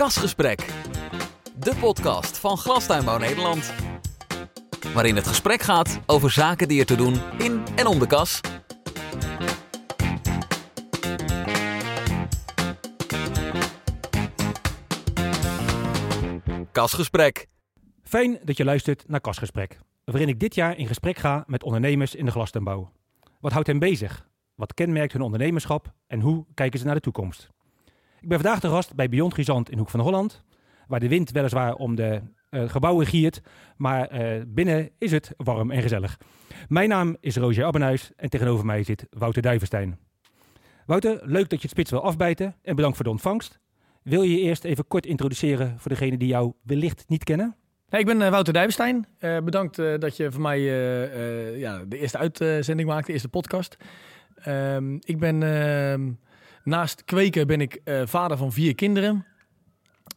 Kasgesprek, de podcast van Glastuinbouw Nederland. Waarin het gesprek gaat over zaken die er te doen in en om de kas. Kasgesprek. Fijn dat je luistert naar Kasgesprek, waarin ik dit jaar in gesprek ga met ondernemers in de glastuinbouw. Wat houdt hen bezig? Wat kenmerkt hun ondernemerschap en hoe kijken ze naar de toekomst? Ik ben vandaag de gast bij Beyond Grisant in Hoek van Holland, waar de wind weliswaar om de eh, gebouwen giert, maar eh, binnen is het warm en gezellig. Mijn naam is Roger Abbenhuis en tegenover mij zit Wouter Duivenstein. Wouter, leuk dat je het spits wil afbijten en bedankt voor de ontvangst. Wil je je eerst even kort introduceren voor degenen die jou wellicht niet kennen? Hey, ik ben eh, Wouter Duivenstein. Bedankt dat je voor mij ja, de eerste uitzending maakte, de eerste podcast. Ehm, ik ben ehm, naast kweken ben ik eh, vader van vier kinderen.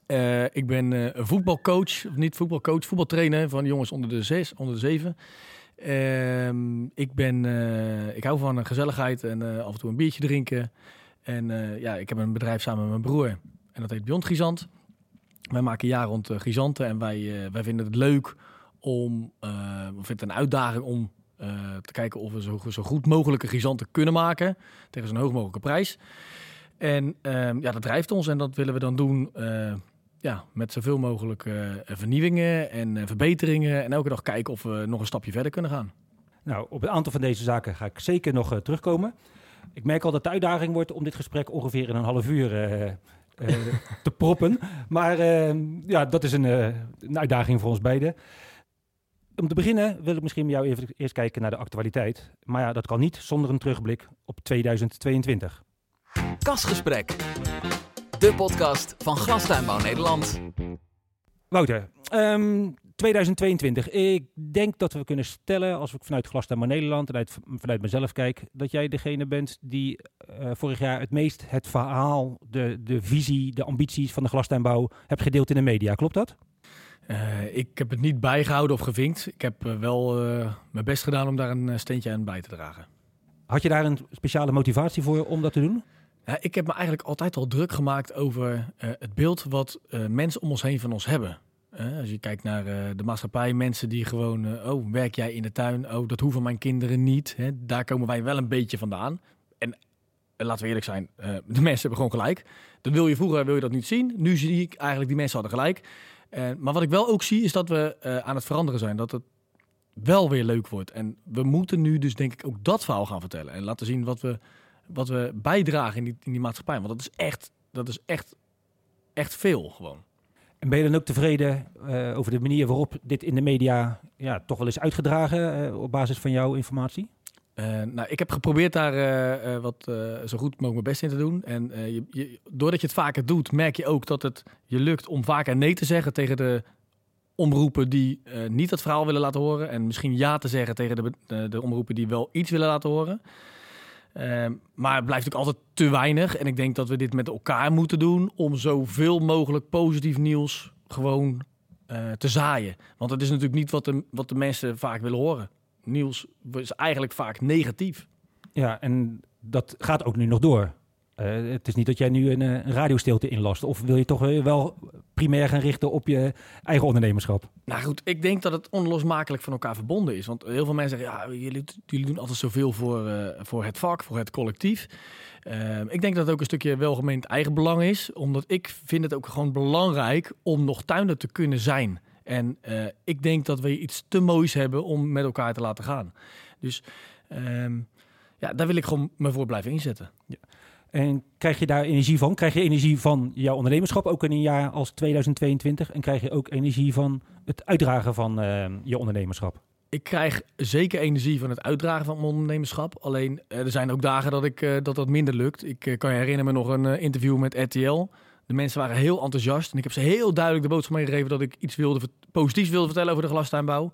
Eh, ik ben een voetbalcoach, of niet voetbalcoach, voetbaltrainer van jongens onder de zes, onder de zeven. Ehm, ik, ben, ik hou van gezelligheid en af en toe een biertje drinken. En ja, ik heb een bedrijf samen met mijn broer en dat heet Beyond Grisant. Wij maken jaar rond uh, grisanten en wij, wij vinden het leuk om, we vinden het een uitdaging om eh, te kijken of we zo, zo goed mogelijke grisanten kunnen maken tegen zo'n hoog mogelijke prijs. En ehm, ja, dat drijft ons en dat willen we dan doen eh, ja, met zoveel mogelijk eh, vernieuwingen en verbeteringen. En elke dag kijken of we nog een stapje verder kunnen gaan. Nou, op een aantal van deze zaken ga ik zeker nog terugkomen. Ik merk al dat de uitdaging wordt om dit gesprek ongeveer in een half uur te proppen. Maar eh, ja, dat is een, een uitdaging voor ons beiden. Om te beginnen wil ik misschien met jou even eerst kijken naar de actualiteit. Maar ja, dat kan niet zonder een terugblik op 2022. Kasgesprek, de podcast van Glastuinbouw Nederland. Wouter, ehm, 2022. Ik denk dat we kunnen stellen, als ik vanuit Glastuinbouw Nederland en uit, vanuit mezelf kijk, dat jij degene bent die eh, vorig jaar het meest het verhaal, de, de visie, de ambities van de glastuinbouw hebt gedeeld in de media. Klopt dat? Eh, ik heb het niet bijgehouden of gevinkt. Ik heb eh, wel eh, mijn best gedaan om daar een steentje aan bij te dragen. Had je daar een speciale motivatie voor om dat te doen? Ja, ik heb me eigenlijk altijd al druk gemaakt over het beeld wat mensen om ons heen van ons hebben. Als je kijkt naar de maatschappij, mensen die gewoon, oh, werk jij in de tuin? Oh, dat hoeven mijn kinderen niet. Hè? Daar komen wij wel een beetje vandaan. En laten we eerlijk zijn, de mensen hebben gewoon gelijk. Dat wil je vroeger, wil je dat niet zien. Nu zie ik eigenlijk, die mensen hadden gelijk. Eh, maar wat ik wel ook zie, is dat we eh, aan het veranderen zijn. Dat het wel weer leuk wordt. En we moeten nu dus denk ik ook dat verhaal gaan vertellen. En laten zien wat we, wat we bijdragen in die, in die maatschappij. Want dat is echt, dat is echt, echt veel gewoon. En ben je dan ook tevreden eh, over de manier waarop dit in de media ja, toch wel is uitgedragen op basis van jouw informatie? Eh, nou, ik heb geprobeerd daar eh, eh, wat zo goed mogelijk mijn best in te doen. En je, je, doordat je het vaker doet, merk je ook dat het je lukt om vaker nee te zeggen tegen de omroepen die niet het verhaal willen laten horen. En misschien ja te zeggen tegen de, de, omroepen die wel iets willen laten horen. Eh, maar het blijft ook altijd te weinig. En ik denk dat we dit met elkaar moeten doen om zoveel mogelijk positief nieuws gewoon te zaaien. Want dat is natuurlijk niet wat de, wat de mensen vaak willen horen. Nieuws is eigenlijk vaak negatief. Ja, en dat gaat ook nu nog door. Eh, het is niet dat jij nu een, eh, een radiostilte inlast. Of wil je toch eh, wel primair gaan richten op je eigen ondernemerschap? Nou goed, ik denk dat het onlosmakelijk van elkaar verbonden is. Want heel veel mensen zeggen, ja, jullie, jullie doen altijd zoveel voor, voor het vak, voor het collectief. Eh, ik denk dat het ook een stukje welgemeend eigenbelang is. Omdat ik vind het ook gewoon belangrijk om nog tuinder te kunnen zijn. En eh, ik denk dat we iets te moois hebben om met elkaar te laten gaan. Dus ehm, ja, daar wil ik gewoon me voor blijven inzetten. En krijg je daar energie van? Krijg je energie van jouw ondernemerschap ook in een jaar als 2022? En krijg je ook energie van het uitdragen van eh, je ondernemerschap? Ik krijg zeker energie van het uitdragen van mijn ondernemerschap. Alleen eh, er zijn ook dagen dat, ik, eh, dat dat minder lukt. Ik kan je herinneren me nog een interview met RTL. Mensen waren heel enthousiast. En ik heb ze heel duidelijk de boodschap meegegeven dat ik iets wilde, positiefs wilde vertellen over de glastuinbouw.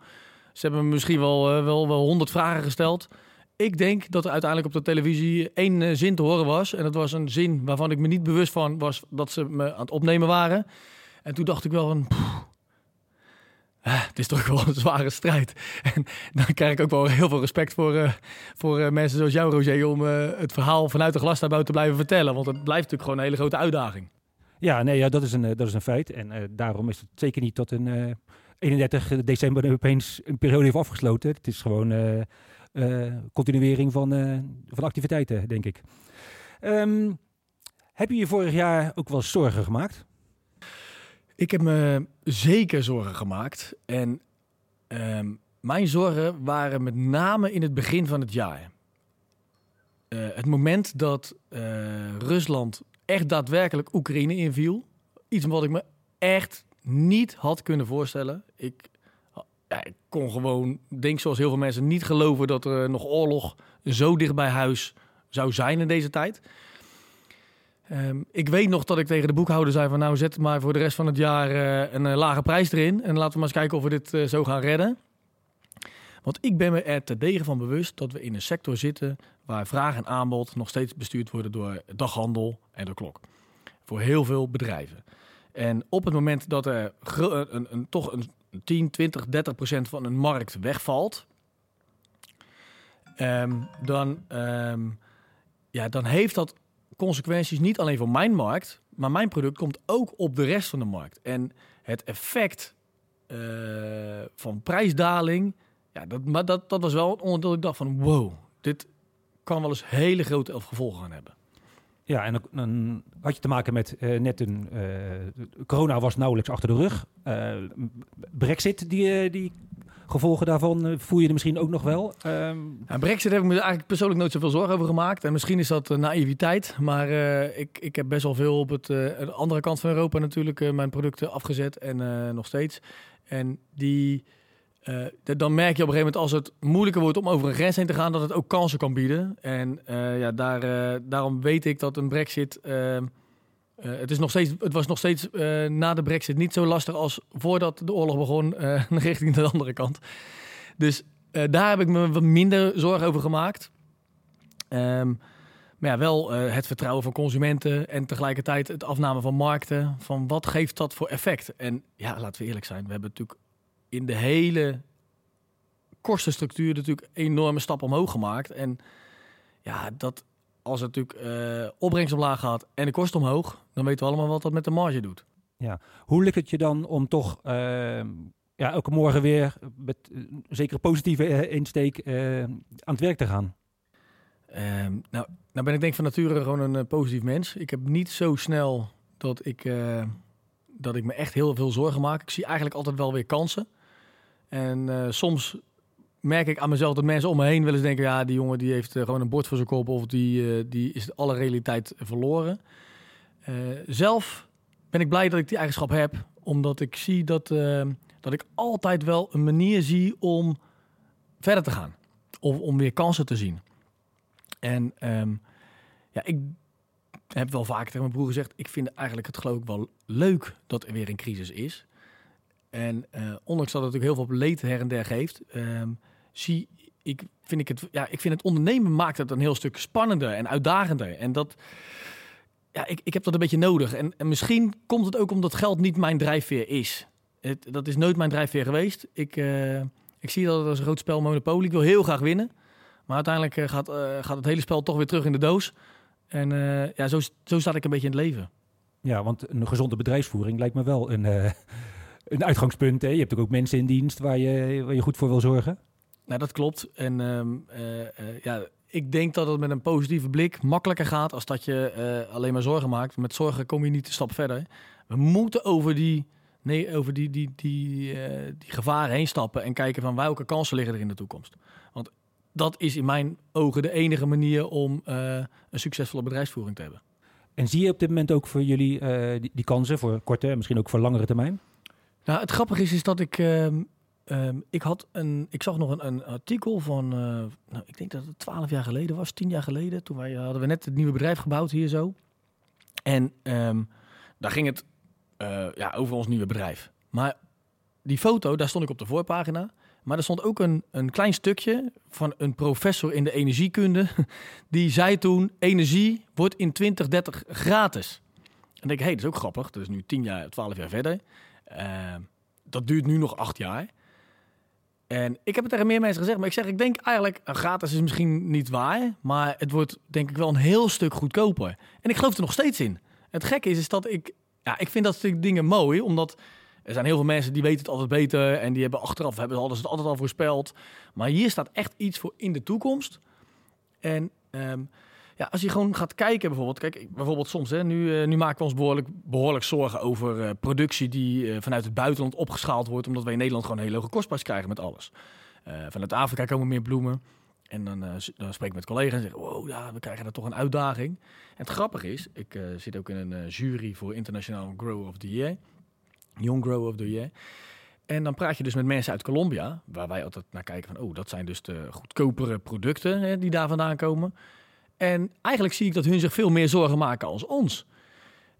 Ze hebben me misschien wel, eh, wel, wel honderd vragen gesteld. Ik denk dat er uiteindelijk op de televisie één eh, zin te horen was. En dat was een zin waarvan ik me niet bewust van was dat ze me aan het opnemen waren. En toen dacht ik wel van... "Poeh, ah, het is toch wel een zware strijd. En dan krijg ik ook wel heel veel respect voor, eh, voor mensen zoals jou, Roger, om het verhaal vanuit de glastuinbouw te blijven vertellen. Want het blijft natuurlijk gewoon een hele grote uitdaging. Ja, nee, ja, dat, is een, eh, dat is een feit. En eh, daarom is het zeker niet tot een eh 31 december opeens een periode heeft afgesloten. Het is gewoon eh, eh, continuering van, eh, van activiteiten, denk ik. Ehm, heb je je vorig jaar ook wel zorgen gemaakt? Ik heb me zeker zorgen gemaakt. En ehm, mijn zorgen waren met name in het begin van het jaar. Eh, het moment dat eh, Rusland echt daadwerkelijk Oekraïne inviel. Iets wat ik me echt niet had kunnen voorstellen. Ik, ja, ik kon gewoon, denk zoals heel veel mensen, niet geloven dat er nog oorlog zo dicht bij huis zou zijn in deze tijd. Ehm, ik weet nog dat ik tegen de boekhouder zei van nou zet maar voor de rest van het jaar eh, een eh, lage prijs erin. En laten we maar eens kijken of we dit eh, zo gaan redden. Want ik ben me er terdege van bewust dat we in een sector zitten waar vraag en aanbod nog steeds bestuurd worden door daghandel en de klok. Voor heel veel bedrijven. En op het moment dat er een- toch een 10, 20, 30 procent van een markt wegvalt, ehm, dan, ehm, ja, dan heeft dat consequenties niet alleen voor mijn markt, maar mijn product komt ook op de rest van de markt. En het effect eh, van prijsdaling, ja, dat, maar dat, dat was wel een onderdeel dat ik dacht van wow, dit kan wel eens hele grote gevolgen gaan hebben. Ja, en dan, had je te maken met eh, net een... eh, corona was nauwelijks achter de rug. Eh, Brexit, die, die gevolgen daarvan, voel je er misschien ook nog wel. Ehm, Ja, Brexit heb ik me eigenlijk persoonlijk nooit zoveel zorgen over gemaakt. En misschien is dat naïviteit. Maar ik, ik heb best wel veel op het, de andere kant van Europa natuurlijk mijn producten afgezet. En nog steeds. En die, eh, dan merk je op een gegeven moment als het moeilijker wordt om over een grens heen te gaan, dat het ook kansen kan bieden. En eh, ja, daar, eh, daarom weet ik dat een Brexit. het, is nog steeds, het was nog steeds na de Brexit niet zo lastig als voordat de oorlog begon, richting de andere kant. Dus daar heb ik me wat minder zorgen over gemaakt. Ehm, maar ja, wel het vertrouwen van consumenten en tegelijkertijd het afname van markten. Van wat geeft dat voor effect? En ja, laten we eerlijk zijn. We hebben natuurlijk in de hele kostenstructuur natuurlijk enorme stap omhoog gemaakt. En ja, dat als het natuurlijk eh, opbrengst omlaag gaat en de kosten omhoog, dan weten we allemaal wat dat met de marge doet. hoe lukt het je dan om toch ehm, ja, elke morgen weer met eh, een zekere positieve eh, insteek eh, aan het werk te gaan? Ehm, nou, nou ben ik denk van nature gewoon een eh, positief mens. Ik heb niet zo snel dat ik, eh, dat ik me echt heel veel zorgen maak. Ik zie eigenlijk altijd wel weer kansen. En eh, soms merk ik aan mezelf dat mensen om me heen wel eens denken... ja, die jongen die heeft eh, gewoon een bord voor zijn kop... of die, eh, die is alle realiteit verloren. Zelf ben ik blij dat ik die eigenschap heb... omdat ik zie dat, dat ik altijd wel een manier zie om verder te gaan. Of om weer kansen te zien. En ehm, ja, ik heb wel vaker tegen mijn broer gezegd... ik vind eigenlijk het geloof ik wel leuk dat er weer een crisis is. En eh, ondanks dat het natuurlijk heel veel leed her en der geeft... ehm, zie ik, vind ik het... Ja, ik vind het ondernemen maakt het een heel stuk spannender en uitdagender. En dat... Ja, ik, ik heb dat een beetje nodig. En, en misschien komt het ook omdat geld niet mijn drijfveer is. Het, dat is nooit mijn drijfveer geweest. Ik, eh, ik zie dat als een groot spel Monopoly. Ik wil heel graag winnen. Maar uiteindelijk eh, gaat, gaat het hele spel toch weer terug in de doos. En ja, zo, zo staat ik een beetje in het leven. Ja, want een gezonde bedrijfsvoering lijkt me wel een, een uitgangspunt. Hè? Je hebt ook mensen in dienst waar je, waar je goed voor wil zorgen. Nou, dat klopt. En ehm, eh, eh, ja, ik denk dat het met een positieve blik makkelijker gaat als dat je eh, alleen maar zorgen maakt. Met zorgen kom je niet een stap verder. We moeten over die, nee, over die, die, die, die gevaren heen stappen en kijken van welke kansen liggen er in de toekomst. Want dat is in mijn ogen de enige manier om een succesvolle bedrijfsvoering te hebben. En zie je op dit moment ook voor jullie die, die kansen voor korte en misschien ook voor langere termijn? Nou, het grappige is, is dat ik. ehm, ehm, ik, had een, ik zag nog een, een artikel van. eh, nou, ik denk dat het twaalf jaar geleden was, tien jaar geleden. Toen wij, hadden we net het nieuwe bedrijf gebouwd hier zo. En ehm, daar ging het eh, ja, over ons nieuwe bedrijf. Maar die foto, daar stond ik op de voorpagina. Maar er stond ook een, een klein stukje van een professor in de energiekunde. Die zei toen: energie wordt in 2030 gratis. En denk ik, hé, hey, dat is ook grappig. Dat is nu tien jaar, twaalf jaar verder. Uh, dat duurt nu nog acht jaar. En ik heb het tegen meer mensen gezegd, maar ik zeg, ik denk eigenlijk, uh, gratis is misschien niet waar, maar het wordt denk ik wel een heel stuk goedkoper. En ik geloof er nog steeds in. Het gekke is, is dat ik Ja, ik vind dat soort dingen mooi, omdat er zijn heel veel mensen die weten het altijd beter en die hebben achteraf hebben alles het altijd al voorspeld. Maar hier staat echt iets voor in de toekomst. En ehm, ja, als je gewoon gaat kijken bijvoorbeeld, kijk, bijvoorbeeld soms, hè, nu, eh, nu maken we ons behoorlijk, behoorlijk zorgen over eh, productie die eh, vanuit het buitenland opgeschaald wordt, omdat wij in Nederland gewoon een hele hoge kostprijs krijgen met alles. Vanuit Afrika komen meer bloemen. En dan, dan spreek ik met collega's en zeg wow, ja, we krijgen daar toch een uitdaging. Het grappige is, ik zit ook in een jury voor International Grow of the Year. Young Grow of the Year. En dan praat je dus met mensen uit Colombia, waar wij altijd naar kijken van, oh, dat zijn dus de goedkopere producten hè, die daar vandaan komen. En eigenlijk zie ik dat hun zich veel meer zorgen maken als ons.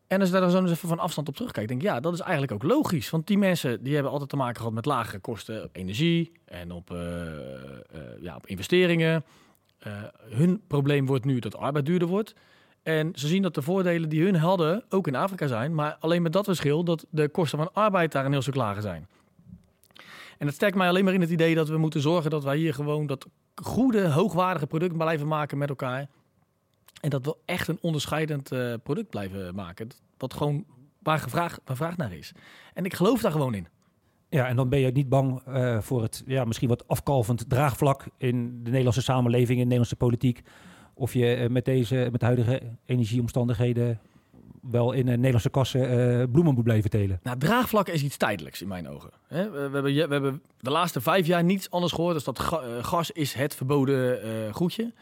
En als je daar zo eens even van afstand op terugkijkt, denk ik, ja, dat is eigenlijk ook logisch. Want die mensen die hebben altijd te maken gehad met lagere kosten op energie en op, eh, eh, ja, op investeringen. Eh, hun probleem wordt nu dat arbeid duurder wordt. En ze zien dat de voordelen die hun hadden ook in Afrika zijn, maar alleen met dat verschil dat de kosten van arbeid daar een heel stuk lager zijn. En dat sterkt mij alleen maar in het idee dat we moeten zorgen dat wij hier gewoon dat goede, hoogwaardige product blijven maken met elkaar. En dat we echt een onderscheidend eh, product blijven maken. Wat gewoon waar gevraagd, waar vraag naar is. En ik geloof daar gewoon in. Ja, en dan ben je niet bang eh, voor het ja, misschien wat afkalvend draagvlak in de Nederlandse samenleving, in de Nederlandse politiek. Of je eh, met deze, met de huidige energieomstandigheden wel in Nederlandse kassen bloemen moet blijven telen. Nou, draagvlak is iets tijdelijks in mijn ogen. We, we hebben, we hebben de laatste vijf jaar niets anders gehoord. Dus dat ga- gas is het verboden goedje.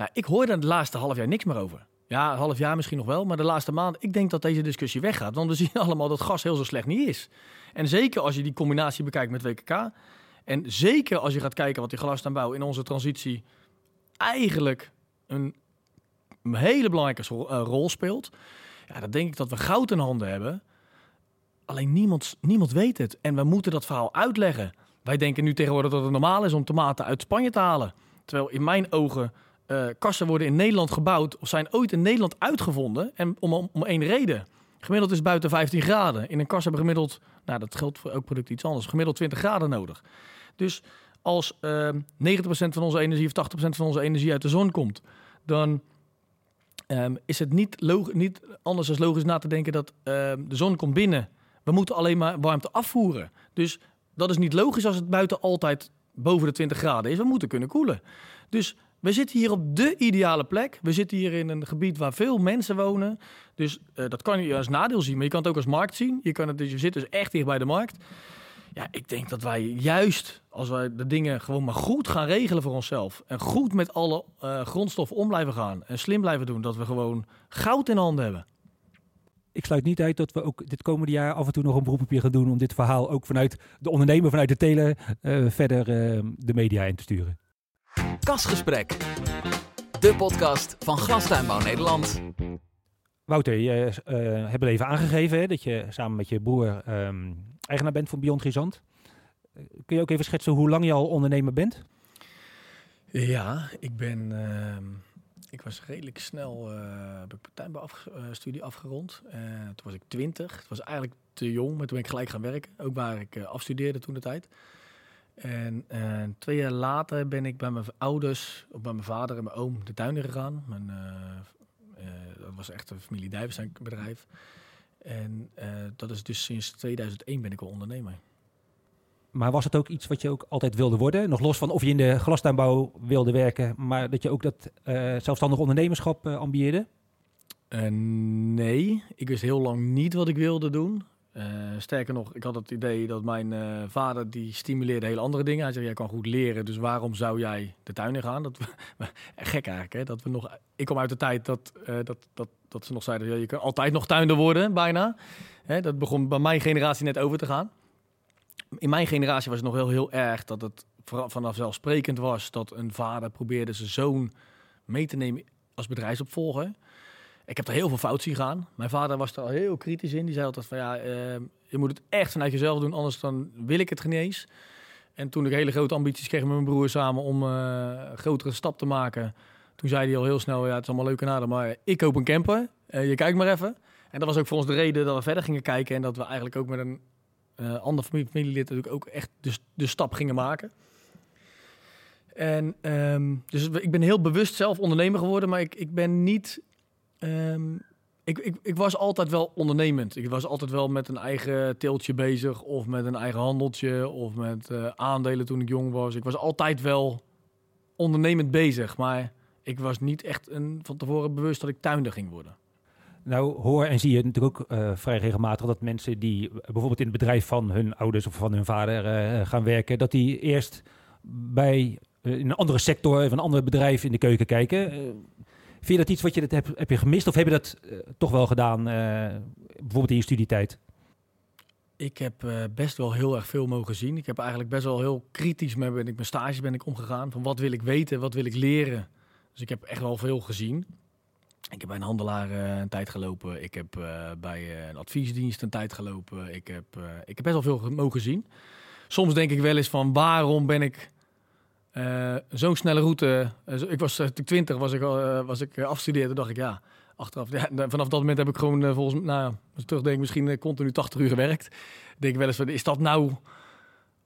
Nou, ik hoor daar de laatste half jaar niks meer over. Ja, half jaar misschien nog wel. Maar de laatste maand, ik denk dat deze discussie weggaat. Want we zien allemaal dat gas heel zo slecht niet is. En zeker als je die combinatie bekijkt met WKK. En zeker als je gaat kijken wat die glasaanbouw in onze transitie eigenlijk een, een hele belangrijke eh, rol speelt. Ja, dan denk ik dat we goud in handen hebben. Alleen niemand, niemand weet het. En we moeten dat verhaal uitleggen. Wij denken nu tegenwoordig dat het normaal is om tomaten uit Spanje te halen. Terwijl in mijn ogen eh, kassen worden in Nederland gebouwd of zijn ooit in Nederland uitgevonden. En om, om, één reden. Gemiddeld is buiten 15 graden. In een kas hebben gemiddeld, nou dat geldt voor elk product iets anders, gemiddeld 20 graden nodig. Dus als eh 90% van onze energie of 80% van onze energie uit de zon komt, dan ehm, is het niet, niet anders dan logisch na te denken dat ehm, de zon komt binnen. We moeten alleen maar warmte afvoeren. Dus dat is niet logisch als het buiten altijd boven de 20 graden is. We moeten kunnen koelen. Dus we zitten hier op de ideale plek. We zitten hier in een gebied waar veel mensen wonen. Dus eh, dat kan je als nadeel zien, maar je kan het ook als markt zien. Je, kan het, dus, je zit dus echt dicht bij de markt. Ja, ik denk dat wij juist, als wij de dingen gewoon maar goed gaan regelen voor onszelf... en goed met alle eh, grondstoffen om blijven gaan en slim blijven doen... dat we gewoon goud in handen hebben. Ik sluit niet uit dat we ook dit komende jaar af en toe nog een beroep op je gaan doen om dit verhaal ook vanuit de ondernemer, vanuit de telen, eh, verder de media in te sturen. Kasgesprek. De podcast van Glastuinbouw Nederland. Wouter, je eh, hebt het even aangegeven hè, dat je samen met je broer ehm, eigenaar bent van Beyond Grisant. Eh, kun je ook even schetsen hoe lang je al ondernemer bent? Ja, ik ben. ehm, ik was redelijk snel. eh heb ik tuinbouwstudie afgerond. Eh, toen was ik 20. Het was eigenlijk te jong, maar toen ben ik gelijk gaan werken. Ook waar ik eh, afstudeerde toen de tijd. En eh, twee jaar later ben ik bij mijn ouders, of bij mijn vader en mijn oom, de tuin in gegaan. Mijn, eh, eh, dat was echt een familie bedrijf. En dat is dus sinds 2001 ben ik al ondernemer. Maar was het ook iets wat je ook altijd wilde worden? Nog los van of je in de glastuinbouw wilde werken, maar dat je ook dat zelfstandig ondernemerschap ambieerde? Nee, ik wist heel lang niet wat ik wilde doen. Eh, sterker nog, ik had het idee dat mijn eh, vader die stimuleerde hele andere dingen. Hij zei, jij kan goed leren, dus waarom zou jij de tuin in gaan? Dat, gek eigenlijk, hè? Dat we nog, ik kom uit de tijd dat, eh, dat, dat, dat ze nog zeiden, ja, je kan altijd nog tuinder worden, bijna. Hè, dat begon bij mijn generatie net over te gaan. In mijn generatie was het nog heel, heel erg dat het vra- vanzelfsprekend was dat een vader probeerde zijn zoon mee te nemen als bedrijfsopvolger. Ik heb er heel veel fout zien gaan. Mijn vader was er al heel kritisch in. Die zei altijd van ja, eh, je moet het echt vanuit jezelf doen, anders dan wil ik het geen eens. En toen ik hele grote ambities kreeg met mijn broer samen om eh, een grotere stap te maken, toen zei hij al heel snel, ja het is allemaal leuk en maar ik koop een camper. Eh, je kijkt maar even. En dat was ook voor ons de reden dat we verder gingen kijken en dat we eigenlijk ook met een ander familie, familielid natuurlijk ook echt de, de stap gingen maken. En ehm, dus ik ben heel bewust zelf ondernemer geworden, maar ik, ik ben niet. Ehm, ik, ik, ik was altijd wel ondernemend. Ik was altijd wel met een eigen teeltje bezig. Of met een eigen handeltje. Of met eh, aandelen toen ik jong was. Ik was altijd wel ondernemend bezig. Maar ik was niet echt een, van tevoren bewust dat ik tuinder ging worden. Nou, hoor en zie je natuurlijk ook eh, vrij regelmatig dat mensen die bijvoorbeeld in het bedrijf van hun ouders of van hun vader eh, gaan werken, dat die eerst bij in een andere sector, van een ander bedrijf in de keuken kijken. Vind je dat iets wat je dat heb, heb je gemist of heb je dat eh, toch wel gedaan, eh, bijvoorbeeld in je studietijd? Ik heb eh, best wel heel erg veel mogen zien. Ik heb eigenlijk best wel heel kritisch met ben ik, mijn stage ben ik omgegaan. Van wat wil ik weten, wat wil ik leren. Dus ik heb echt wel veel gezien. Ik heb bij een handelaar een tijd gelopen. Ik heb bij een adviesdienst een tijd gelopen. Ik heb, ik heb best wel veel ge- mogen zien. Soms denk ik wel eens van waarom ben ik eh, zo'n snelle route. eh, ik was eh, toen ik 20 was ik, eh, was ik afgestudeerd. Dacht ik ja, achteraf. Ja, nou, vanaf dat moment heb ik gewoon volgens nou, als ik terugdenk misschien continu 80 uur gewerkt. Denk ik wel eens van is dat nou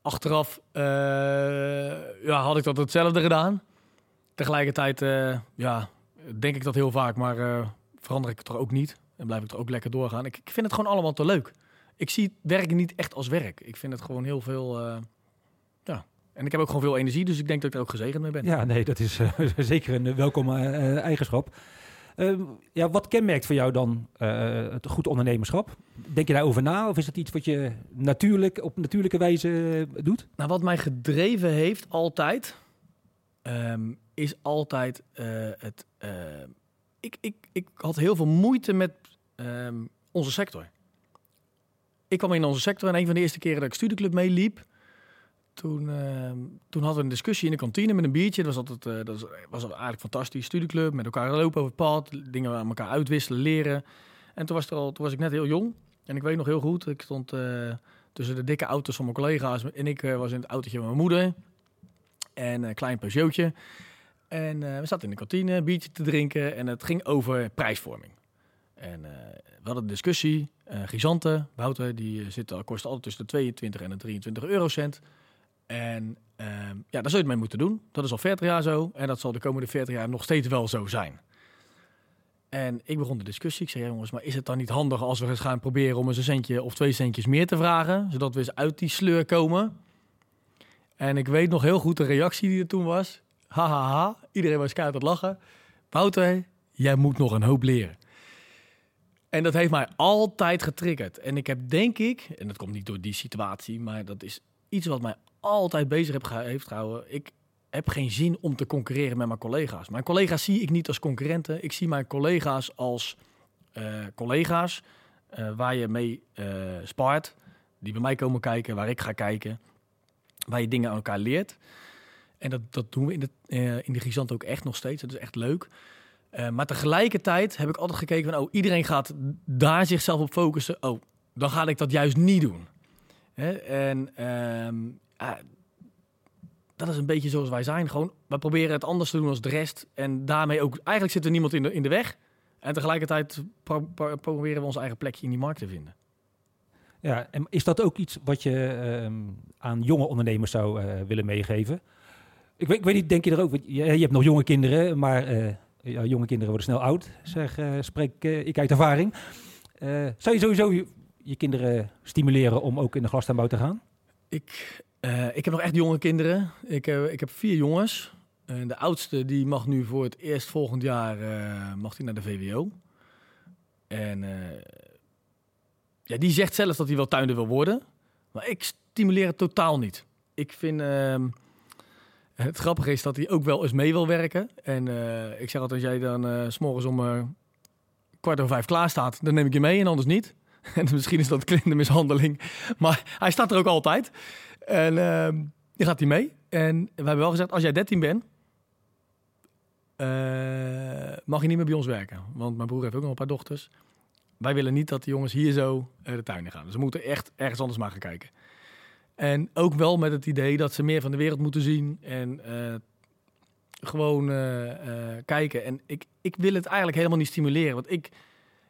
achteraf ja, had ik dat hetzelfde gedaan. Tegelijkertijd ja, denk ik dat heel vaak, maar verander ik het er ook niet. En blijf ik er ook lekker doorgaan. Ik, ik vind het gewoon allemaal te leuk. Ik zie werken niet echt als werk. Ik vind het gewoon heel veel. Eh. En ik heb ook gewoon veel energie, dus ik denk dat ik er ook gezegend mee ben. Ja, nee, dat is eh, zeker een welkome eh, eigenschap. Ehm, ja, wat kenmerkt voor jou dan eh, het goed ondernemerschap? Denk je daarover na of is het iets wat je natuurlijk op natuurlijke wijze eh, doet? Nou, wat mij gedreven heeft altijd, ehm, is altijd eh, het. eh, ik, ik, ik had heel veel moeite met ehm, onze sector. Ik kwam in onze sector en een van de eerste keren dat ik studieclub meeliep, toen, ehm, toen hadden we een discussie in de kantine met een biertje. Dat was altijd, eh, dat was, eigenlijk fantastisch. Studieclub, met elkaar lopen over het pad, dingen aan elkaar uitwisselen, leren. En toen was, er al, toen was ik net heel jong. En ik weet nog heel goed, ik stond eh, tussen de dikke auto's van mijn collega's. En ik eh, was in het autootje van mijn moeder. En een klein Peugeotje. En we zaten in de kantine, een biertje te drinken. En het ging over prijsvorming. En eh, we hadden een discussie. Uh, Gisante, Wouter, die zit, al- kost altijd tussen de 22 en de 23 eurocent. En ehm, ja, daar zul je het mee moeten doen. Dat is al 40 jaar zo. En dat zal de komende 40 jaar nog steeds wel zo zijn. En ik begon de discussie. Ik zei, jongens, maar is het dan niet handig als we eens gaan proberen om eens een centje of twee centjes meer te vragen? Zodat we eens uit die sleur komen. En ik weet nog heel goed de reactie die er toen was. Hahaha, ha, ha. iedereen was keihard aan het lachen. Wouter, jij moet nog een hoop leren. En dat heeft mij altijd getriggerd. En ik heb denk ik, en dat komt niet door die situatie, maar dat is iets wat mij altijd bezig heb heeft gehouden. Ik heb geen zin om te concurreren met mijn collega's. Mijn collega's zie ik niet als concurrenten. Ik zie mijn collega's als eh, collega's eh, waar je mee eh spaart. Die bij mij komen kijken, waar ik ga kijken. Waar je dingen aan elkaar leert. En dat, dat doen we in de, in de Grisant ook echt nog steeds. Dat is echt leuk. Maar tegelijkertijd heb ik altijd gekeken van... oh, iedereen gaat daar zichzelf op focussen. Oh, dan ga ik dat juist niet doen. Hè? En ehm, ja, dat is een beetje zoals wij zijn. Gewoon, wij proberen het anders te doen als de rest. En daarmee ook... Eigenlijk zit er niemand in de, in de weg. En tegelijkertijd pro- pro- proberen we ons eigen plekje in die markt te vinden. Ja, en is dat ook iets wat je ehm, aan jonge ondernemers zou eh, willen meegeven? Ik weet, ik weet niet, denk je er ook? Je, je hebt nog jonge kinderen, maar eh, ja, jonge kinderen worden snel oud, zeg, eh, spreek ik uit ervaring. Zou je sowieso je, je kinderen stimuleren om ook in de glastuinbouw te gaan? Ik, eh, ik heb nog echt jonge kinderen. Ik, eh, ik heb vier jongens. En de oudste die mag nu voor het eerst volgend jaar eh, mag die naar de VWO. En eh, ja, die zegt zelf dat hij wel tuinder wil worden. Maar ik stimuleer het totaal niet. Ik vind... ehm, het grappige is dat hij ook wel eens mee wil werken. En eh, ik zeg altijd, als jij dan eh, s s'morgens om eh, kwart over vijf klaar staat, dan neem ik je mee en anders niet. En misschien is dat kindermishandeling. Maar hij staat er ook altijd. En ehm die gaat hij mee. En we hebben wel gezegd, als jij 13 bent, eh, mag je niet meer bij ons werken. Want mijn broer heeft ook nog een paar dochters. Wij willen niet dat de jongens hier zo eh, de tuin in gaan. Dus we moeten echt ergens anders maar gaan kijken. En ook wel met het idee dat ze meer van de wereld moeten zien. En eh, gewoon kijken. En ik, ik wil het eigenlijk helemaal niet stimuleren. Want ik,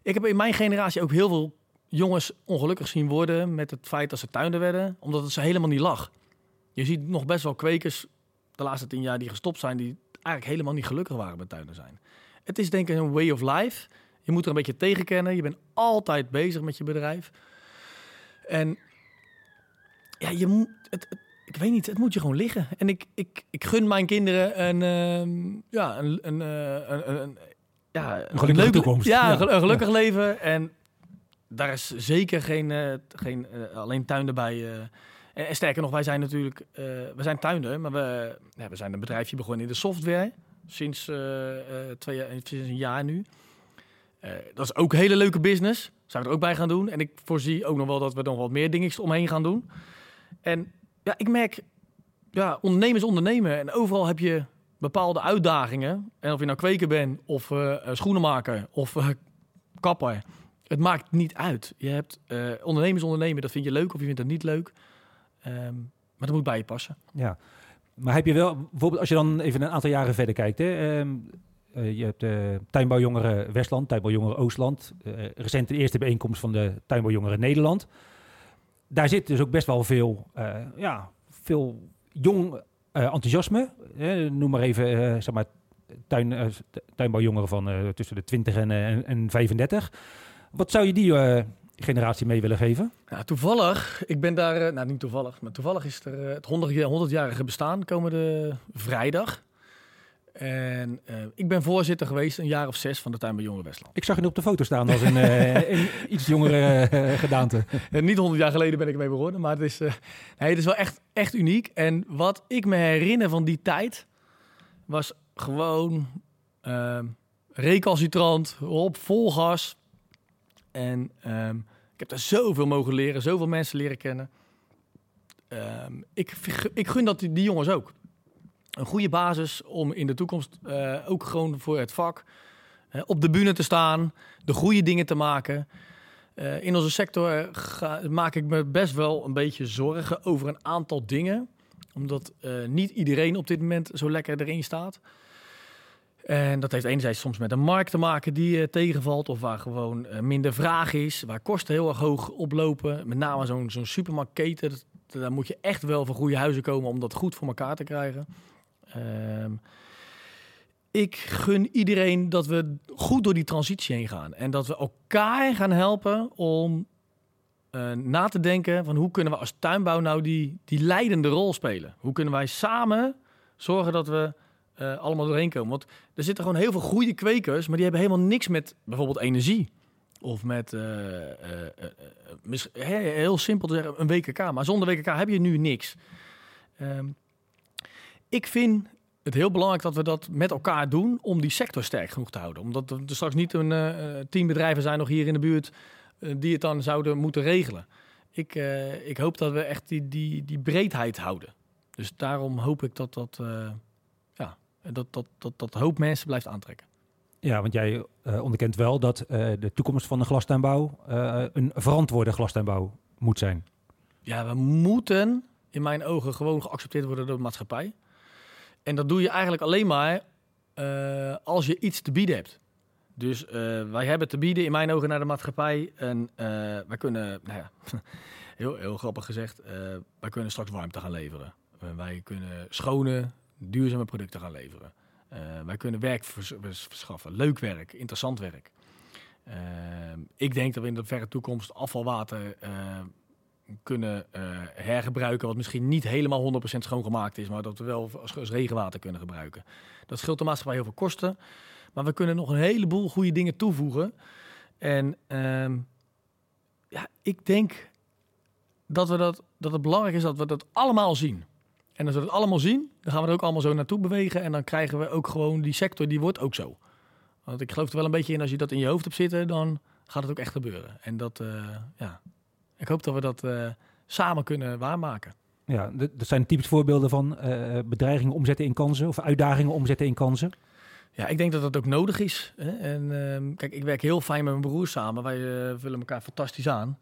ik heb in mijn generatie ook heel veel jongens ongelukkig zien worden met het feit dat ze tuinder werden, omdat het ze helemaal niet lag. Je ziet nog best wel kwekers de laatste tien jaar die gestopt zijn, die eigenlijk helemaal niet gelukkig waren met tuinder zijn. Het is denk ik een way of life. Je moet er een beetje tegen kennen. Je bent altijd bezig met je bedrijf. En ja, je moet, het, het- ik weet niet, het moet je gewoon liggen. En ik, ik, ik gun mijn kinderen een, ehm, ja, een, een, eh, een, een, ja, een gelukkige toekomst. Ja, een gelukkig leven. En daar is zeker geen, eh, geen eh, alleen tuin erbij. eh. en, en sterker nog, wij zijn natuurlijk, we zijn tuinder, maar we, ja, we zijn een bedrijfje begonnen in de software. Sinds, twee jaar, sinds een jaar nu. Dat is ook een hele leuke business. Zijn we er ook bij gaan doen. En ik voorzie ook nog wel dat we nog wat meer dingetjes omheen gaan doen. En ja, ik merk, ja, ondernemers ondernemen. En overal heb je bepaalde uitdagingen. En of je nou kweker bent, of eh, schoenenmaker, of eh, kapper. Het maakt niet uit. Je hebt eh, ondernemers ondernemen, dat vind je leuk of je vindt dat niet leuk. Ehm, maar dat moet bij je passen. Ja. Maar heb je wel, bijvoorbeeld als je dan even een aantal jaren verder kijkt. Hè, ehm, eh, je hebt eh tuinbouwjongeren Westland, tuinbouwjongeren Oostland. recent de eerste bijeenkomst van de tuinbouwjongeren Nederland. Daar zit dus ook best wel veel, ja, veel jong enthousiasme. Noem maar even, zeg maar, tuin, tuinbouwjongeren van tussen de 20 en, eh, en- en 35. Wat zou je die eh, generatie mee willen geven? Ja, toevallig, ik ben daar, eh, nou niet toevallig, maar toevallig is er eh, het 100 100-jarige bestaan komende vrijdag. En ik ben voorzitter geweest een jaar of zes van de Tuin bij Jongeren Westland. Ik zag je op de foto staan als een, een iets jongere gedaante. En niet 100 jaar geleden ben ik ermee begonnen, maar het is, nee, het is wel echt, echt uniek. En wat ik me herinner van die tijd was gewoon recalcitrant, op vol gas. En ehm, ik heb daar zoveel mogen leren, zoveel mensen leren kennen. Ehm, ik, ik gun dat die, jongens ook. Een goede basis om in de toekomst eh, ook gewoon voor het vak eh, op de bühne te staan, de goede dingen te maken. Eh, in onze sector maak ik me best wel een beetje zorgen over een aantal dingen. Omdat niet iedereen op dit moment zo lekker erin staat. En dat heeft enerzijds soms met een markt te maken die eh, tegenvalt. Of waar gewoon eh, minder vraag is. Waar kosten heel erg hoog oplopen. Met name zo'n zo'n supermarktketen. Daar moet je echt wel van goede huizen komen om dat goed voor elkaar te krijgen. Ehm, ik gun iedereen dat we goed door die transitie heen gaan. En dat we elkaar gaan helpen om eh, na te denken van hoe kunnen we als tuinbouw nou die, die leidende rol spelen. Hoe kunnen wij samen zorgen dat we eh, allemaal doorheen komen. Want er zitten gewoon heel veel goede kwekers, maar die hebben helemaal niks met bijvoorbeeld energie. Of met, eh, eh, heel simpel te zeggen, een WKK. Maar zonder WKK heb je nu niks. Ehm, ik vind het heel belangrijk dat we dat met elkaar doen om die sector sterk genoeg te houden. Omdat er straks niet een tien bedrijven zijn nog hier in de buurt die het dan zouden moeten regelen. Ik, ik hoop dat we echt die, die, die breedheid houden. Dus daarom hoop ik dat dat, dat, dat, dat, dat hoop mensen blijft aantrekken. Ja, want jij eh, onderkent wel dat eh, de toekomst van de glastuinbouw eh, een verantwoorde glastuinbouw moet zijn. Ja, we moeten in mijn ogen gewoon geaccepteerd worden door de maatschappij. En dat doe je eigenlijk alleen maar als je iets te bieden hebt. Dus wij hebben te bieden in mijn ogen naar de maatschappij. En wij kunnen, nou ja, heel, heel grappig gezegd, wij kunnen straks warmte gaan leveren. Wij kunnen schone, duurzame producten gaan leveren. Eh, wij kunnen werk vers- vers- verschaffen, leuk werk, interessant werk. Eh, ik denk dat we in de verre toekomst afvalwater eh, kunnen eh, hergebruiken, wat misschien niet helemaal 100% schoongemaakt is, maar dat we wel als, als regenwater kunnen gebruiken. Dat scheelt de maatschappij heel veel kosten, maar we kunnen nog een heleboel goede dingen toevoegen. En ehm, ja, ik denk dat, we dat, dat het belangrijk is dat we dat allemaal zien. En als we dat allemaal zien, dan gaan we er ook allemaal zo naartoe bewegen en dan krijgen we ook gewoon die sector, die wordt ook zo. Want ik geloof er wel een beetje in, als je dat in je hoofd hebt zitten, dan gaat het ook echt gebeuren. En dat, eh, ja, ik hoop dat we dat eh, samen kunnen waarmaken. Ja, dat zijn typisch voorbeelden van eh, bedreigingen omzetten in kansen of uitdagingen omzetten in kansen. Ja, ik denk dat dat ook nodig is. Hè? En ehm, kijk, ik werk heel fijn met mijn broer samen. Wij vullen elkaar fantastisch aan.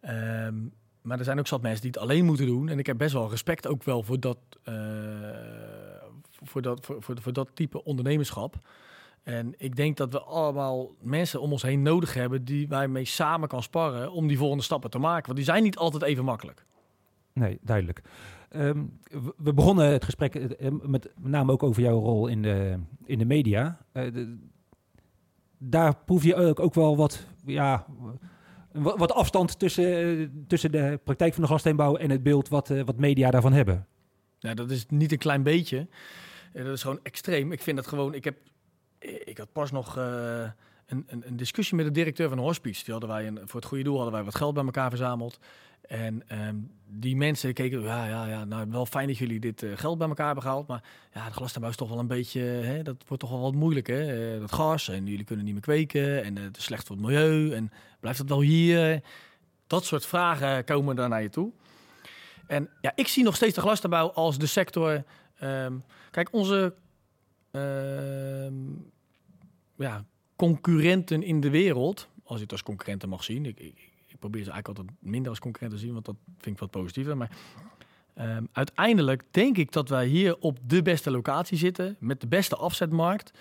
Ehm, maar er zijn ook zat mensen die het alleen moeten doen. En ik heb best wel respect ook wel voor dat, eh, voor dat, voor, voor, dat type ondernemerschap. En ik denk dat we allemaal mensen om ons heen nodig hebben die wij mee samen kan sparren om die volgende stappen te maken. Want die zijn niet altijd even makkelijk. Nee, duidelijk. Ehm, we- begonnen het gesprek eh, met met name ook over jouw rol in de, in de media. Eh, daar proef je ook, ook wel wat, ja, wat, afstand tussen, eh, tussen de praktijk van de glassteenbouw en het beeld wat, eh, wat media daarvan hebben. Ja, dat is niet een klein beetje. Eh, Dat is gewoon extreem. Ik vind dat gewoon. Ik heb. Ik had pas nog een, een, een discussie met de directeur van een hospice. Die hadden wij een, voor het goede doel hadden wij wat geld bij elkaar verzameld. En ehm, die mensen keken, ja, ja, ja, nou wel fijn dat jullie dit geld bij elkaar hebben gehaald. Maar ja, de glastuinbouw is toch wel een beetje, hè, dat wordt toch wel wat moeilijk, hè? Dat gas en jullie kunnen niet meer kweken en het is slecht voor het milieu. En blijft dat wel hier? Dat soort vragen komen dan naar je toe. En ja, ik zie nog steeds de glastuinbouw als de sector. ehm, kijk, onze ehm, ja, concurrenten in de wereld, als je het als concurrenten mag zien. Ik, ik, ik probeer ze eigenlijk altijd minder als concurrenten te zien, want dat vind ik wat positiever. Maar ehm, uiteindelijk denk ik dat wij hier op de beste locatie zitten, met de beste afzetmarkt.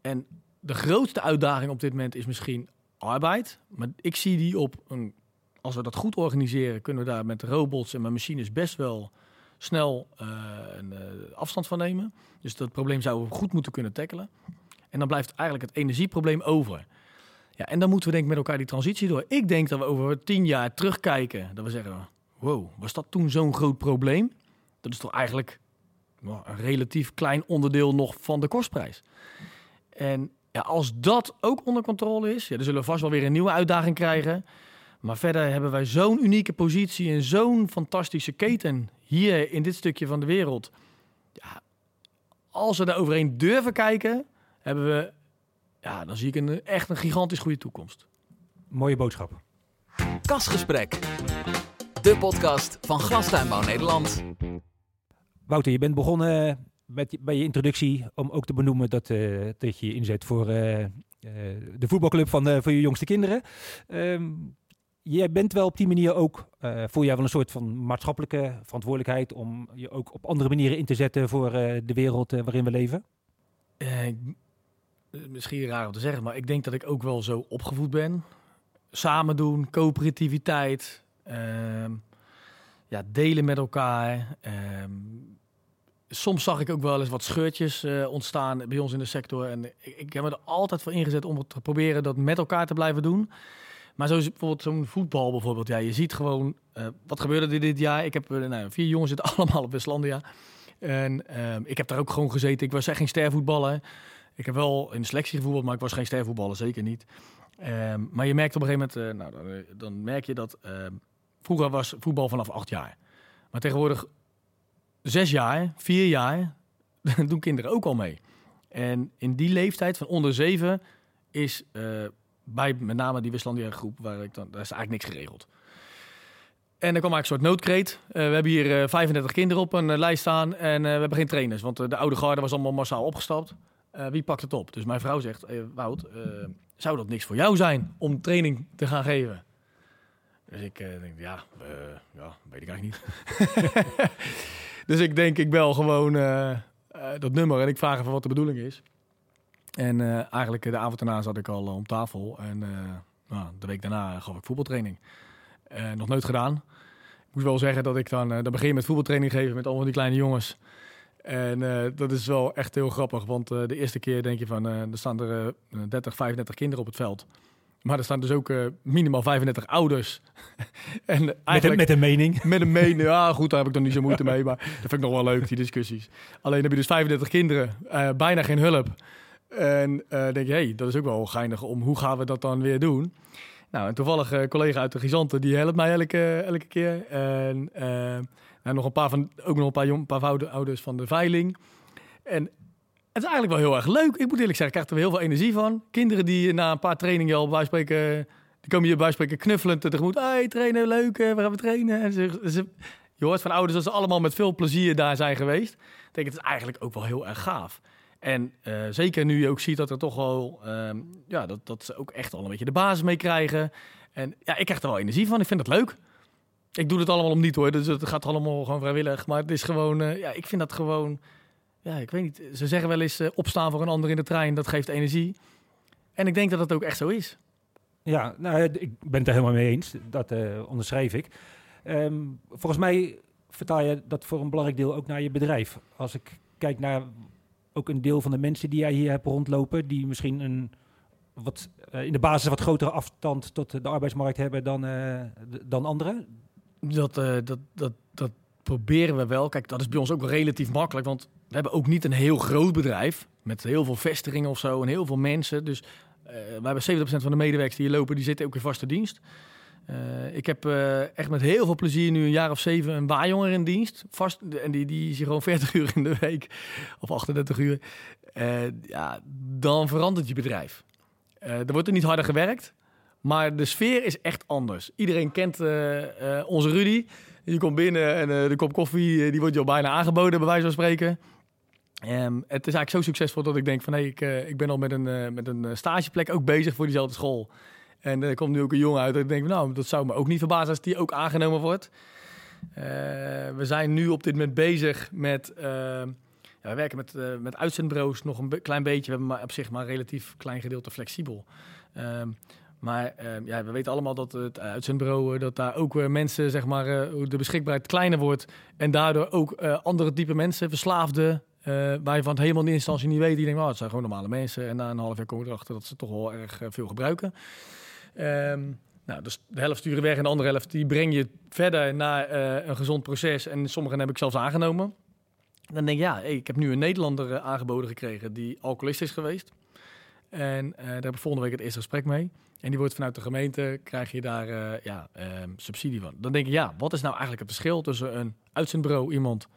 En de grootste uitdaging op dit moment is misschien arbeid. Maar ik zie die op een, als we dat goed organiseren, kunnen we daar met robots en met machines best wel snel eh, een eh, afstand van nemen. Dus dat probleem zouden we goed moeten kunnen tackelen. En dan blijft eigenlijk het energieprobleem over. Ja, en dan moeten we denk ik met elkaar die transitie door. Ik denk dat we over tien jaar terugkijken. Dat we zeggen, wow, was dat toen zo'n groot probleem? Dat is toch eigenlijk nou, een relatief klein onderdeel nog van de kostprijs. En ja, als dat ook onder controle is, ja, dan zullen we vast wel weer een nieuwe uitdaging krijgen. Maar verder hebben wij zo'n unieke positie en zo'n fantastische keten hier in dit stukje van de wereld. Ja, als we daar overheen durven kijken, hebben we, ja, dan zie ik een, echt een gigantisch goede toekomst. Mooie boodschap. Kasgesprek. De podcast van Glastuinbouw Nederland. Wouter, je bent begonnen met, bij je introductie om ook te benoemen dat, eh, dat je je inzet voor eh, eh, de voetbalclub van, voor je jongste kinderen. Ehm, jij bent wel op die manier ook, eh voel jij wel een soort van maatschappelijke verantwoordelijkheid om je ook op andere manieren in te zetten voor de wereld waarin we leven? Misschien raar om te zeggen, maar ik denk dat ik ook wel zo opgevoed ben. Samen doen, coöperativiteit, ehm, ja, delen met elkaar. Soms zag ik ook wel eens wat scheurtjes eh, ontstaan bij ons in de sector. En ik, ik heb me er altijd voor ingezet om te proberen dat met elkaar te blijven doen. Maar zo bijvoorbeeld zo'n voetbal bijvoorbeeld. Ja, je ziet gewoon, eh, wat gebeurde er dit jaar? Ik heb eh, nou, vier jongens zitten allemaal op Westlandia. En ehm, ik heb daar ook gewoon gezeten. Ik was echt geen stervoetballer. Ik heb wel in selectie gevoetbald, maar ik was geen stervoetballer, zeker niet. Ehm, maar je merkt op een gegeven moment, nou, dan, dan merk je dat ehm, vroeger was voetbal vanaf acht jaar. Maar tegenwoordig zes jaar, vier jaar, doen kinderen ook al mee. En in die leeftijd van onder zeven is eh, bij met name die Westlandia groep, waar ik dan, daar is eigenlijk niks geregeld. En er kwam eigenlijk een soort noodkreet. Eh, we hebben hier eh, 35 kinderen op een lijst staan en we hebben geen trainers, want de oude garde was allemaal massaal opgestapt. Wie pakt het op? Dus mijn vrouw zegt, eh, Wout, zou dat niks voor jou zijn om training te gaan geven? Dus ik eh, denk, ja, eh, ja, weet ik eigenlijk niet. dus ik denk, ik bel gewoon eh, dat nummer en ik vraag even wat de bedoeling is. En eigenlijk de avond daarna zat ik al om tafel en nou, de week daarna gaf ik voetbaltraining. Nog nooit gedaan. Ik moet wel zeggen dat ik dan, dan begin met voetbaltraining geven met allemaal die kleine jongens. En dat is wel echt heel grappig, want de eerste keer denk je van, er staan er eh, 30, 35 kinderen op het veld. Maar er staan dus ook eh, minimaal 35 ouders. en Met, een, eigenlijk met een mening. met een mening. Ja, goed, daar heb ik dan niet zo moeite mee. Maar dat vind ik nog wel leuk, die discussies. Alleen heb je dus 35 kinderen, eh, bijna geen hulp. En eh, denk je, hey, dat is ook wel geinig om hoe gaan we dat dan weer doen? Nou, en toevallig een collega uit de Gizanten, die helpt mij elke, elke keer. En nou, nog een paar van, ook nog een paar, jong, een paar oude- ouders van de veiling. En het is eigenlijk wel heel erg leuk. Ik moet eerlijk zeggen, ik krijg er heel veel energie van. Kinderen die na een paar trainingen al bij spreken, die komen hier bij spreken knuffelend tegemoet. Hey, trainen, leuk, we gaan we trainen. En ze, ze, je hoort van ouders dat ze allemaal met veel plezier daar zijn geweest. Ik denk, het is eigenlijk ook wel heel erg gaaf. En eh, zeker nu je ook ziet dat er toch wel, ehm, ja, dat, dat ze ook echt al een beetje de basis mee krijgen. En ja, ik krijg er wel energie van. Ik vind het leuk. Ik doe het allemaal om niet hoor, dus het gaat allemaal gewoon vrijwillig. Maar het is gewoon, eh, ja, ik vind dat gewoon, ja, ik weet niet. Ze zeggen wel eens eh, opstaan voor een ander in de trein, dat geeft energie. En ik denk dat dat ook echt zo is. Ja, nou, ik ben het er helemaal mee eens. Dat eh, onderschrijf ik. Ehm, volgens mij vertaal je dat voor een belangrijk deel ook naar je bedrijf. Als ik kijk naar ook een deel van de mensen die jij hier hebt rondlopen, die misschien een wat, eh, in de basis wat grotere afstand tot de arbeidsmarkt hebben dan, dan anderen? Dat, dat, dat, dat proberen we wel. Kijk, dat is bij ons ook wel relatief makkelijk, want we hebben ook niet een heel groot bedrijf met heel veel vestigingen of zo en heel veel mensen. Dus eh, we hebben 70% van de medewerkers die hier lopen, die zitten ook in vaste dienst. Eh, ik heb eh, echt met heel veel plezier nu een jaar of zeven een waarjonger in dienst. Vast, en die, die is hier gewoon 40 uur in de week of 38 uur. Ja, dan verandert je bedrijf. Er wordt er niet harder gewerkt, maar de sfeer is echt anders. Iedereen kent onze Rudy. Je komt binnen en de kop koffie die wordt je al bijna aangeboden, bij wijze van spreken. Ehm, het is eigenlijk zo succesvol dat ik denk van... hé, ik, eh, ik ben al met een, eh, met een eh, stageplek ook bezig voor diezelfde school. En er komt nu ook een jongen uit. En ik denk, van, nou, dat zou me ook niet verbazen als die ook aangenomen wordt. We zijn nu op dit moment bezig met... ja, we werken met, met uitzendbureaus nog een klein beetje. We hebben maar op zich maar een relatief klein gedeelte flexibel. Ehm, maar ehm, ja, we weten allemaal dat het uitzendbureau, dat daar ook eh, mensen, zeg maar, de beschikbaarheid kleiner wordt. En daardoor ook andere type mensen, verslaafden, eh waar je van het helemaal in eerste instantie niet weet. Die denken, oh, het zijn gewoon normale mensen. En na een half jaar komen we erachter dat ze toch wel erg eh, veel gebruiken. Ehm, nou, dus de helft sturen weg en de andere helft die breng je verder naar eh, een gezond proces. En sommigen heb ik zelfs aangenomen. Dan denk je, ja, ik heb nu een Nederlander eh, aangeboden gekregen die alcoholist is geweest. En eh, daar heb ik volgende week het eerste gesprek mee. En die wordt vanuit de gemeente, krijg je daar eh, ja, ehm, subsidie van. Dan denk je, ja, wat is nou eigenlijk het verschil tussen een uitzendbureau, iemand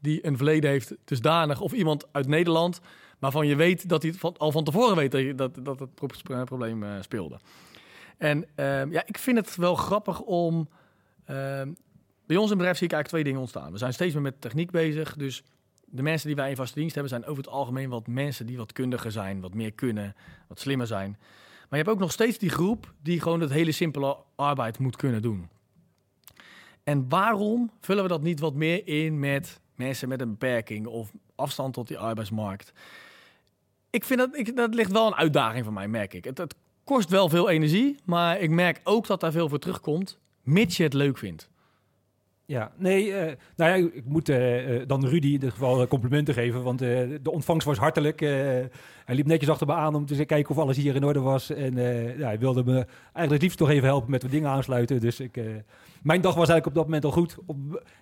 die een verleden heeft dusdanig, of iemand uit Nederland, waarvan je weet dat hij al van tevoren weet dat, dat, het pro- probleem eh, speelde. En ehm, ja, ik vind het wel grappig om... ehm, bij ons in bedrijf zie ik eigenlijk twee dingen ontstaan. We zijn steeds meer met techniek bezig, dus de mensen die wij in vaste dienst hebben, zijn over het algemeen wat mensen die wat kundiger zijn, wat meer kunnen, wat slimmer zijn. Maar je hebt ook nog steeds die groep die gewoon het hele simpele arbeid moet kunnen doen. En waarom vullen we dat niet wat meer in met mensen met een beperking of afstand tot die arbeidsmarkt? Ik vind dat, ik, dat ligt wel een uitdaging voor mij, merk ik. Het, kost wel veel energie, maar ik merk ook dat daar veel voor terugkomt, mits je het leuk vindt. Ja, nee, eh, nou ja, ik moet eh, eh, dan Rudy in dit geval complimenten geven, want de ontvangst was hartelijk. Hij liep netjes achter me aan om te kijken of alles hier in orde was. En ja, hij wilde me eigenlijk liefst toch even helpen met wat dingen aansluiten. Dus ik, mijn dag was eigenlijk op dat moment al goed.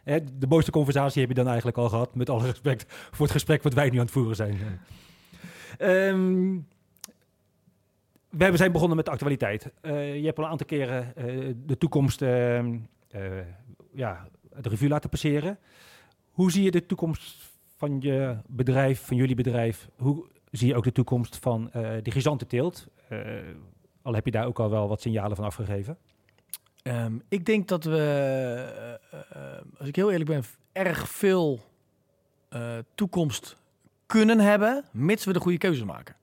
Eh, de mooiste conversatie heb je dan eigenlijk al gehad, met alle respect voor het gesprek wat wij nu aan het voeren zijn. Ehm, we zijn begonnen met de actualiteit. Eh, je hebt al een aantal keren eh, de toekomst ehm, eh, ja, de revue laten passeren. Hoe zie je de toekomst van je bedrijf, van jullie bedrijf? Hoe zie je ook de toekomst van de grisante teelt? Eh, al heb je daar ook al wel wat signalen van afgegeven. Ehm, ik denk dat we, eh, eh, als ik heel eerlijk ben, erg veel eh, toekomst kunnen hebben, mits we de goede keuze maken.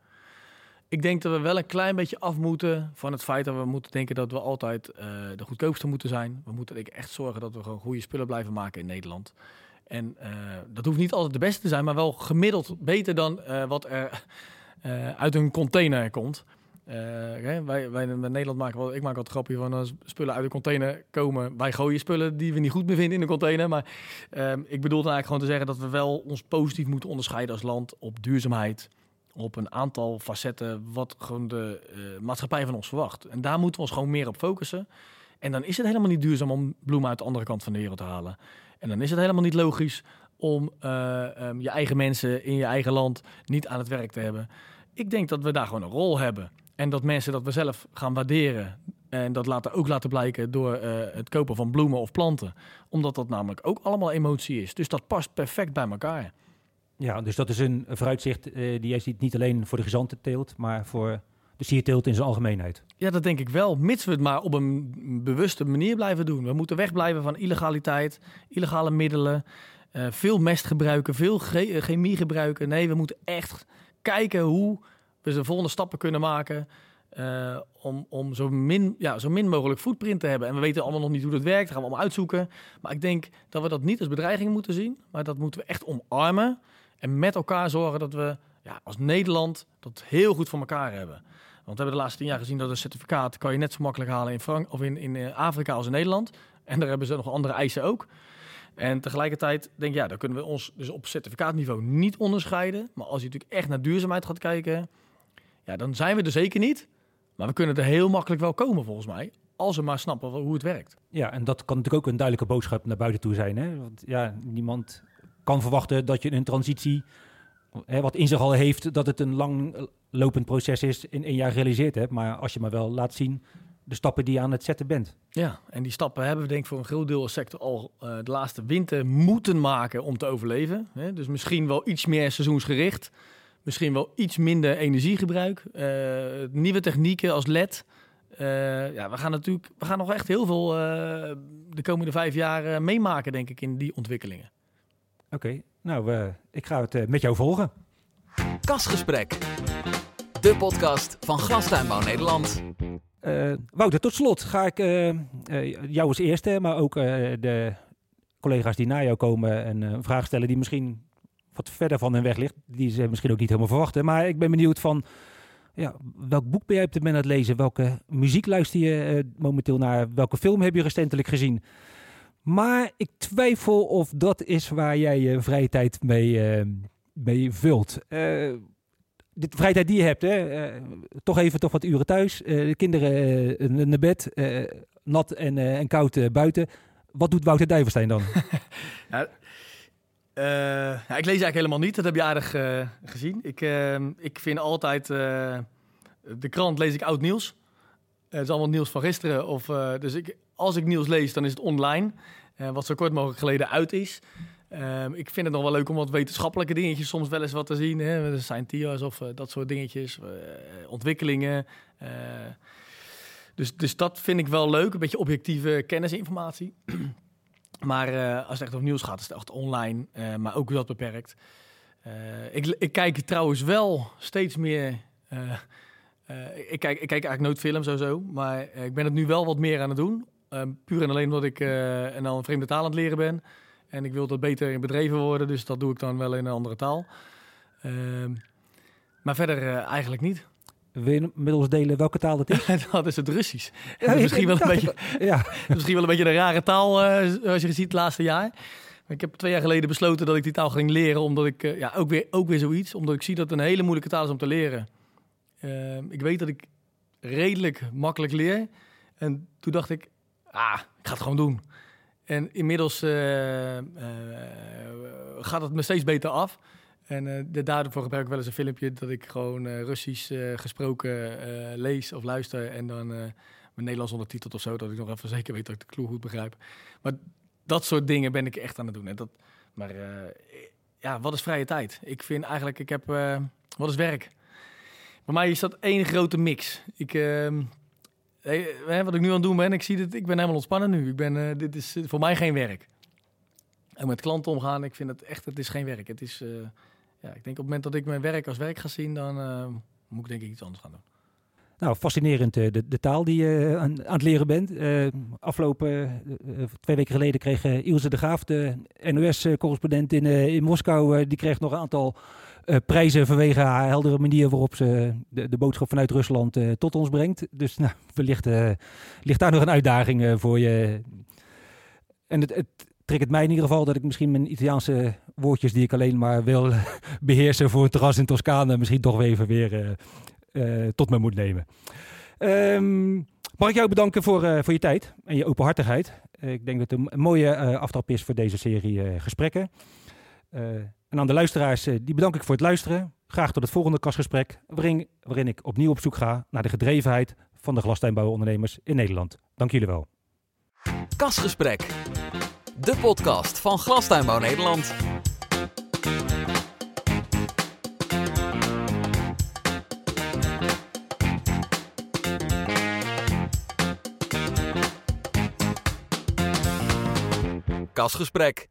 Ik denk dat we wel een klein beetje af moeten van het feit dat we moeten denken dat we altijd de goedkoopste moeten zijn. We moeten echt zorgen dat we gewoon goede spullen blijven maken in Nederland. En dat hoeft niet altijd de beste te zijn, maar wel gemiddeld beter dan wat er uit een container komt. Eh, wij, in Nederland maken wel, ik maak wat grapje van als spullen uit de container komen. Wij gooien spullen die we niet goed meer vinden in de container. Maar ehm, ik bedoel eigenlijk gewoon te zeggen dat we wel ons positief moeten onderscheiden als land op duurzaamheid. Op een aantal facetten wat gewoon de eh, maatschappij van ons verwacht. En daar moeten we ons gewoon meer op focussen. En dan is het helemaal niet duurzaam om bloemen uit de andere kant van de wereld te halen. En dan is het helemaal niet logisch om eh, ehm, je eigen mensen in je eigen land niet aan het werk te hebben. Ik denk dat we daar gewoon een rol hebben. En dat mensen dat we zelf gaan waarderen. En dat laten, ook laten blijken door eh, het kopen van bloemen of planten. Omdat dat namelijk ook allemaal emotie is. Dus dat past perfect bij elkaar. Ja, dus dat is een vooruitzicht eh, die jij ziet niet alleen voor de gezante teelt, maar voor de sierteelt in zijn algemeenheid. Ja, dat denk ik wel. Mits we het maar op een bewuste manier blijven doen. We moeten wegblijven van illegaliteit, illegale middelen. eh, veel mest gebruiken, veel chemie gebruiken. Nee, we moeten echt kijken hoe we de volgende stappen kunnen maken. eh, om om zo, min, ja, zo min mogelijk footprint te hebben. En we weten allemaal nog niet hoe dat werkt. Dat gaan we allemaal uitzoeken. Maar ik denk dat we dat niet als bedreiging moeten zien. Maar dat moeten we echt omarmen. En met elkaar zorgen dat we ja, als Nederland dat heel goed voor elkaar hebben. Want we hebben de laatste tien jaar gezien dat een certificaat kan je net zo makkelijk halen in, Frank of in, in eh, Afrika als in Nederland. En daar hebben ze nog andere eisen ook. En tegelijkertijd denk ik, ja, dan kunnen we ons dus op certificaatniveau niet onderscheiden. Maar als je natuurlijk echt naar duurzaamheid gaat kijken, Ja, dan zijn we er zeker niet. Maar we kunnen er heel makkelijk wel komen, volgens mij. Als we maar snappen hoe het werkt. Ja, en dat kan natuurlijk ook een duidelijke boodschap naar buiten toe zijn. Hè? Want ja, niemand kan verwachten dat je een transitie, hè, wat in zich al heeft, dat het een lang lopend proces is, in één jaar gerealiseerd hebt. Maar als je maar wel laat zien de stappen die je aan het zetten bent. Ja, en die stappen hebben we denk ik voor een groot deel als sector al uh, de laatste winter moeten maken om te overleven. Hè? Dus misschien wel iets meer seizoensgericht. Misschien wel iets minder energiegebruik. Uh, nieuwe technieken als LED. Uh, ja, we gaan natuurlijk we gaan nog echt heel veel de komende vijf jaar meemaken, denk ik, in die ontwikkelingen. Oké, nou, ik ga het met jou volgen. Kasgesprek. De podcast van Glastuinbouw Nederland. Uh, Wouter, tot slot ga ik uh, uh, jou als eerste, maar ook de collega's die na jou komen en een vraag stellen die misschien wat verder van hun weg ligt. Die ze misschien ook niet helemaal verwachten. Maar ik ben benieuwd van, ja, welk boek ben jij op dit moment aan het lezen? Welke muziek luister je momenteel naar? Welke film heb je recentelijk gezien? Maar ik twijfel of dat is waar jij je vrije tijd mee, mee vult de vrije tijd die je hebt, hè, uh, toch even toch wat uren thuis. Uh, de kinderen uh, naar bed, nat en, en koud buiten. Wat doet Wouter Dijverstein dan? ja, ja, ik lees eigenlijk helemaal niet. Dat heb je aardig gezien. Ik, ik vind altijd... de krant lees ik oud nieuws. het is allemaal nieuws van gisteren. Of, dus ik, als ik nieuws lees, dan is het online. wat zo kort mogelijk geleden uit is. Um, ik vind het nog wel leuk om wat wetenschappelijke dingetjes soms wel eens wat te zien. Hè? Scientifics of dat soort dingetjes. Ontwikkelingen. Dus, dus dat vind ik wel leuk. Een beetje objectieve kennisinformatie. Maar als het echt over nieuws gaat, is het echt online. maar ook dat beperkt. ik, ik kijk trouwens wel steeds meer... ik, kijk, ik kijk eigenlijk nooit films zo, maar ik ben het nu wel wat meer aan het doen. Puur en alleen omdat ik en al een vreemde taal aan het leren ben. En ik wil dat beter in bedreven worden, dus dat doe ik dan wel in een andere taal. Ehm, maar verder eigenlijk niet. Wil je inmiddels delen welke taal dat is? dat is het Russisch. Ja, misschien, wel een beetje, ja. misschien wel een beetje een rare taal, uh, als je ziet het laatste jaar. Ik heb twee jaar geleden besloten dat ik die taal ging leren, omdat ik, uh, ja, ook weer, ook weer zoiets, omdat ik zie dat het een hele moeilijke taal is om te leren. Ehm, ik weet dat ik redelijk makkelijk leer. En toen dacht ik, ah, ik ga het gewoon doen. En inmiddels gaat het me steeds beter af. En uh, daarvoor gebruik ik wel eens een filmpje dat ik gewoon Russisch gesproken lees of luister. En dan mijn Nederlands ondertiteld of zo, dat ik nog even zeker weet dat ik de clue goed begrijp. Maar dat soort dingen ben ik echt aan het doen. En dat, maar ja, wat is vrije tijd? Ik vind eigenlijk, ik heb, wat is werk? Voor mij is dat één grote mix. Ik, ehm, wat ik nu aan het doen ben, ik zie dit, ik ben helemaal ontspannen nu. Ik ben, dit is voor mij geen werk. En met klanten omgaan, ik vind het echt, het is geen werk. Het is, ja, ik denk op het moment dat ik mijn werk als werk ga zien, dan uh, moet ik denk ik iets anders gaan doen. Nou, fascinerend de, de taal die je aan, aan het leren bent. afgelopen twee weken geleden kreeg Ilse de Graaf, de NOS-correspondent in, in Moskou, die kreeg nog een aantal prijzen vanwege haar heldere manier waarop ze de, de boodschap vanuit Rusland tot ons brengt. Dus nou, wellicht ligt daar nog een uitdaging voor je. En het, het triggert mij in ieder geval dat ik misschien mijn Italiaanse woordjes die ik alleen maar wil beheersen voor het terras in Toscane misschien toch even weer tot me moet nemen. Um, mag ik jou bedanken voor, voor je tijd en je openhartigheid. ik denk dat het een mooie aftrap is voor deze serie gesprekken. En aan de luisteraars, eh, die bedank ik voor het luisteren. Graag tot het volgende kastgesprek, waarin, waarin ik opnieuw op zoek ga naar de gedrevenheid van de glastuinbouwondernemers in Nederland. Dank jullie wel. Kastgesprek, de podcast van Glastuinbouw Nederland. Kasgesprek